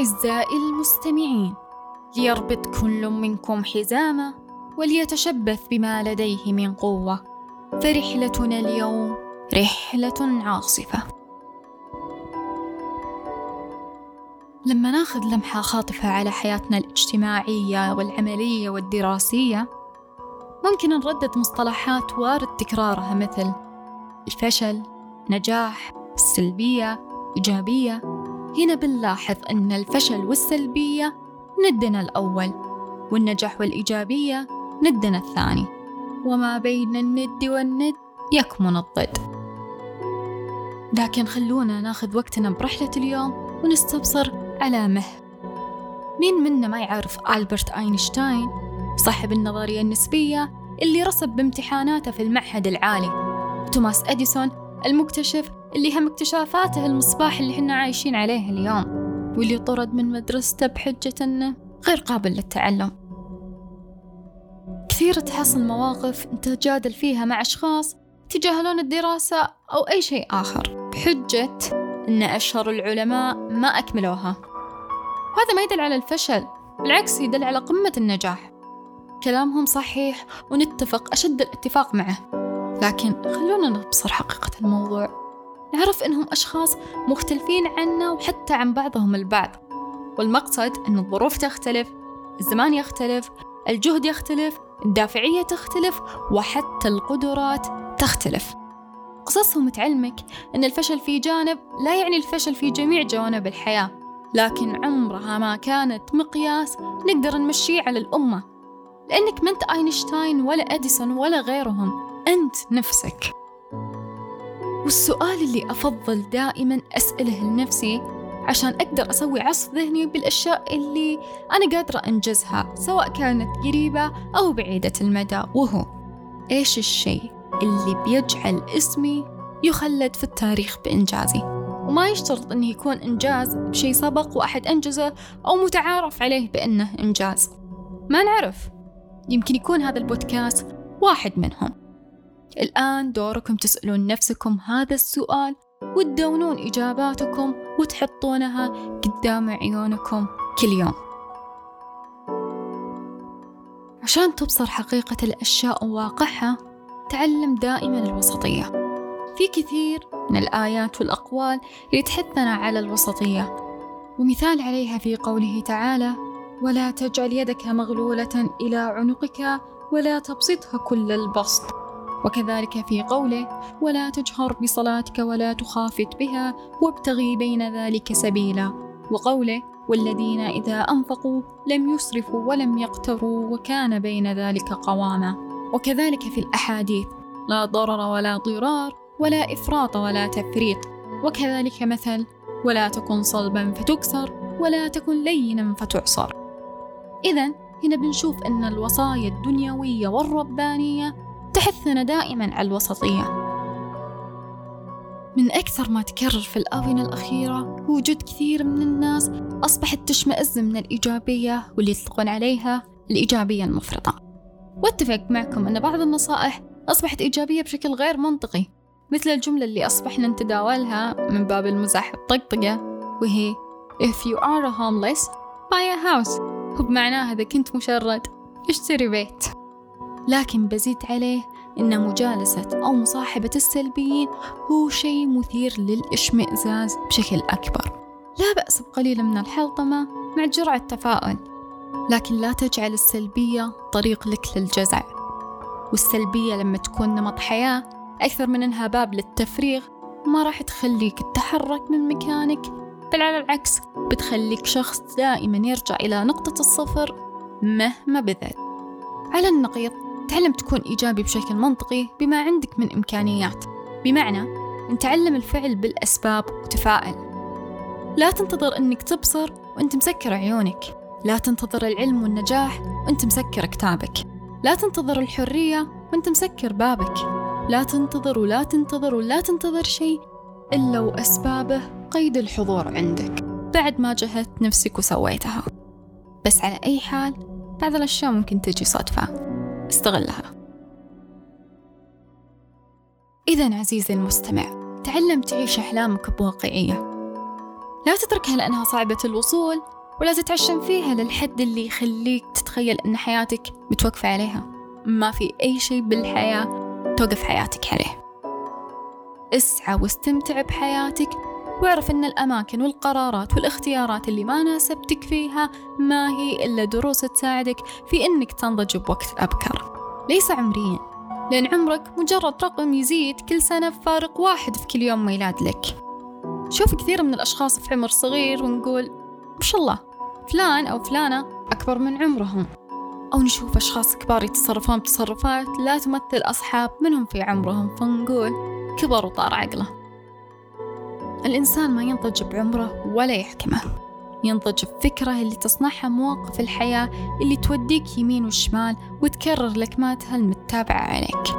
أعزائي المستمعين ليربط كل منكم حزامه وليتشبث بما لديه من قوة. فرحلتنا اليوم رحلة عاصفة. لما ناخذ لمحة خاطفة على حياتنا الاجتماعية والعملية والدراسية ممكن نردد مصطلحات وارد تكرارها مثل الفشل نجاح السلبية إيجابية هنا بنلاحظ أن الفشل والسلبية ندنا الأول والنجاح والإيجابية ندنا الثاني. وما بين الند والند يكمن الضد. لكن خلونا ناخذ وقتنا برحلة اليوم ونستبصر على مه. مين منا ما يعرف ألبرت أينشتاين؟ صاحب النظرية النسبية اللي رسب بامتحاناته في المعهد العالي. توماس أديسون المكتشف اللي هم اكتشافاته المصباح اللي حنا عايشين عليه اليوم واللي طرد من مدرسته بحجة أنه غير قابل للتعلم. كثير تحصل مواقف أنت تجادل فيها مع أشخاص يتجاهلون الدراسة أو أي شيء آخر بحجة أن أشهر العلماء ما أكملوها. هذا ما يدل على الفشل بالعكس يدل على قمة النجاح. كلامهم صحيح ونتفق أشد الاتفاق معه. لكن خلونا نبصر حقيقة الموضوع. نعرف إنهم أشخاص مختلفين عنا وحتى عن بعضهم البعض. والمقصد أن الظروف تختلف الزمان يختلف الجهد يختلف الدافعية تختلف وحتى القدرات تختلف. قصصهم تعلمك أن الفشل في جانب لا يعني الفشل في جميع جوانب الحياة لكن عمرها ما كانت مقياس نقدر نمشيه على الأمة. لأنك ما أنت أينشتاين ولا أديسون ولا غيرهم أنت نفسك. والسؤال اللي أفضل دائما أسأله لنفسي عشان أقدر أسوي عصف ذهني بالأشياء اللي أنا قادرة أنجزها سواء كانت قريبة أو بعيدة المدى وهو إيش الشيء اللي بيجعل اسمي يخلد في التاريخ بإنجازي؟ وما يشترط أنه يكون إنجاز بشيء سبق وأحد أنجزه أو متعارف عليه بأنه إنجاز. ما نعرف. يمكن يكون هذا البودكاست واحد منهم. الآن دوركم تسألون نفسكم هذا السؤال وتدونون إجاباتكم وتحطونها قدام عيونكم كل يوم. عشان تبصر حقيقة الأشياء وواقعها تعلم دائما الوسطية. في كثير من الآيات والأقوال اللي تحثنا على الوسطية. ومثال عليها في قوله تعالى ولا تجعل يدك مغلولة إلى عنقك ولا تبسطها كل البسط. وكذلك في قوله ولا تجهر بصلاتك ولا تخافت بها وابتغي بين ذلك سبيلا. وقوله والذين إذا أنفقوا لم يسرفوا ولم يقتروا وكان بين ذلك قواما. وكذلك في الأحاديث لا ضرر ولا ضرار ولا إفراط ولا تفريط. وكذلك مثل ولا تكن صلبا فتكسر ولا تكن لينا فتعصر. إذا هنا بنشوف أن الوصايا الدنيوية والربانية تحثنا دائما على الوسطية. من أكثر ما تكرر في الآونة الأخيرة وجود كثير من الناس أصبحت تشمئز من الإيجابية واللي يطلقون عليها الإيجابية المفرطة. واتفق معكم أن بعض النصائح أصبحت إيجابية بشكل غير منطقي مثل الجملة اللي أصبحنا نتداولها من باب المزاح الطقطقة وهي If you are a homeless, buy a house. وبمعناها إذا كنت مشرد اشتري بيت. لكن بزيد عليه إن مجالسة أو مصاحبة السلبيين هو شيء مثير للإشمئزاز بشكل أكبر. لا بأس بقليل من الحلطمة مع جرعة تفاؤل لكن لا تجعل السلبية طريق لك للجزع. والسلبية لما تكون نمط حياة أكثر من إنها باب للتفريغ ما راح تخليك تتحرك من مكانك بل على العكس بتخليك شخص دائما يرجع إلى نقطة الصفر مهما بذل. على النقيض تعلم تكون إيجابي بشكل منطقي بما عندك من إمكانيات. بمعنى أن تعلم الفعل بالأسباب وتفائل لا تنتظر أنك تبصر وأنت مسكر عيونك. لا تنتظر العلم والنجاح وأنت مسكر كتابك. لا تنتظر الحرية وأنت مسكر بابك. لا تنتظر ولا تنتظر ولا تنتظر شيء إلا وأسبابه قيد الحضور عندك. بعد ما جهدت نفسك وسويتها. بس على أي حال بعض الأشياء ممكن تجي صدفة. استغلها. إذا عزيزي المستمع تعلم تعيش أحلامك بواقعية. لا تتركها لأنها صعبة الوصول ولا تتعشم فيها للحد اللي يخليك تتخيل أن حياتك متوقفة عليها. ما في أي شيء بالحياة توقف حياتك عليه. اسعى واستمتع بحياتك واعرف أن الأماكن والقرارات والاختيارات اللي ما ناسبتك فيها ما هي إلا دروس تساعدك في أنك تنضج بوقت الأبكر ليس عمريا لأن عمرك مجرد رقم يزيد كل سنة بفارق واحد في كل يوم ميلاد لك. شوف كثير من الأشخاص في عمر صغير ونقول ما شاء الله فلان أو فلانة أكبر من عمرهم. أو نشوف أشخاص كبار يتصرفون تصرفات لا تمثل أصحاب منهم في عمرهم فنقول كبر وطار عقله. الإنسان ما ينضج بعمره ولا يحكمه. ينضج بفكرة اللي تصنعها مواقف الحياة اللي توديك يمين وشمال وتكرر لكماتها المتابعة عليك.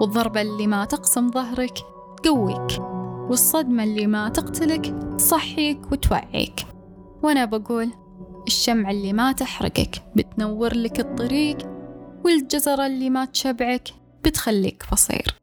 والضربة اللي ما تقسم ظهرك تقويك والصدمة اللي ما تقتلك تصحيك وتوعيك. وأنا بقول الشمعة اللي ما تحرقك بتنور لك الطريق والجزرة اللي ما تشبعك بتخليك بصير.